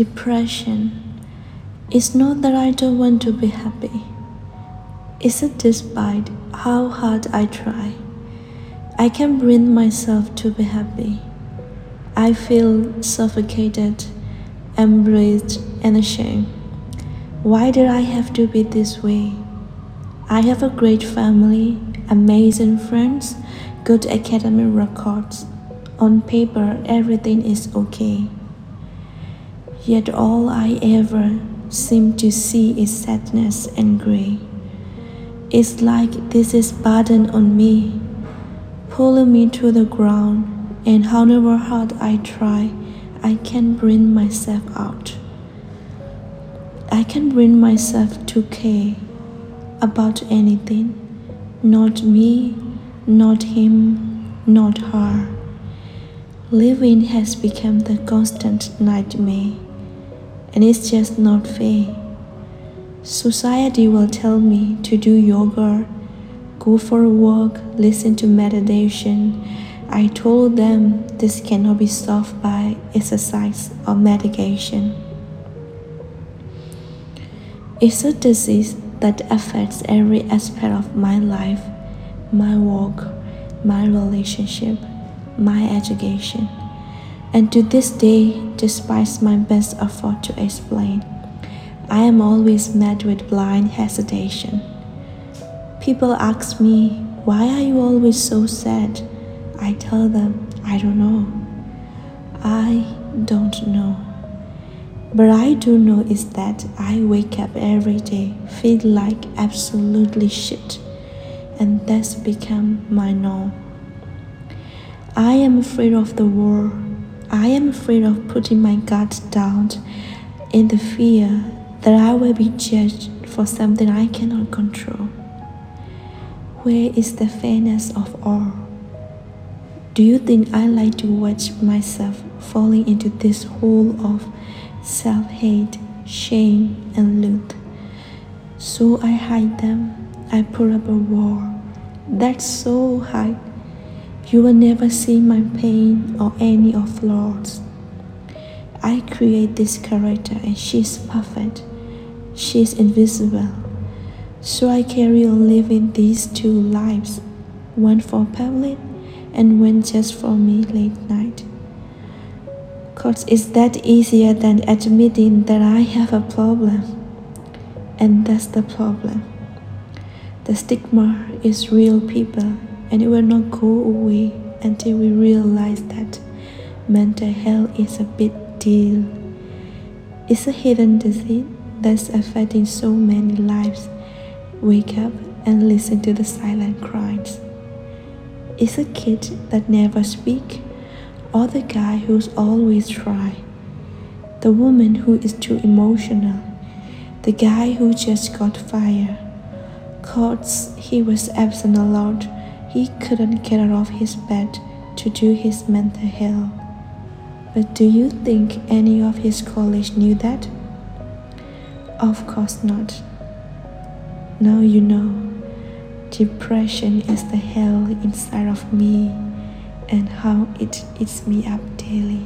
Depression It's not that I don't want to be happy. It's that despite how hard I try, I can bring myself to be happy. I feel suffocated, embraced, and ashamed. Why did I have to be this way? I have a great family, amazing friends, good academic records. On paper, everything is okay. Yet all I ever seem to see is sadness and gray. It's like this is burden on me, pulling me to the ground, and however hard I try, I can't bring myself out. I can bring myself to care about anything, not me, not him, not her. Living has become the constant nightmare and it's just not fair. Society will tell me to do yoga, go for a walk, listen to meditation. I told them this cannot be solved by exercise or medication. It's a disease that affects every aspect of my life, my work, my relationship, my education. And to this day, despite my best effort to explain, I am always met with blind hesitation. People ask me, Why are you always so sad? I tell them, I don't know. I don't know. But I do know is that I wake up every day, feel like absolutely shit, and that's become my norm. I am afraid of the world I am afraid of putting my guard down in the fear that I will be judged for something I cannot control. Where is the fairness of all? Do you think I like to watch myself falling into this hole of self hate, shame, and loot? So I hide them. I put up a wall that's so high you will never see my pain or any of flaws. I create this character and she's perfect. She's invisible. So I carry on living these two lives, one for public and one just for me late night. Cause it's that easier than admitting that I have a problem. And that's the problem. The stigma is real people and it will not go away until we realize that mental health is a big deal. It's a hidden disease that's affecting so many lives. Wake up and listen to the silent cries. It's a kid that never speak, or the guy who's always try, the woman who is too emotional, the guy who just got fired. Cause he was absent a lot he couldn't get out of his bed to do his mental health. But do you think any of his colleagues knew that? Of course not. Now you know, depression is the hell inside of me and how it eats me up daily.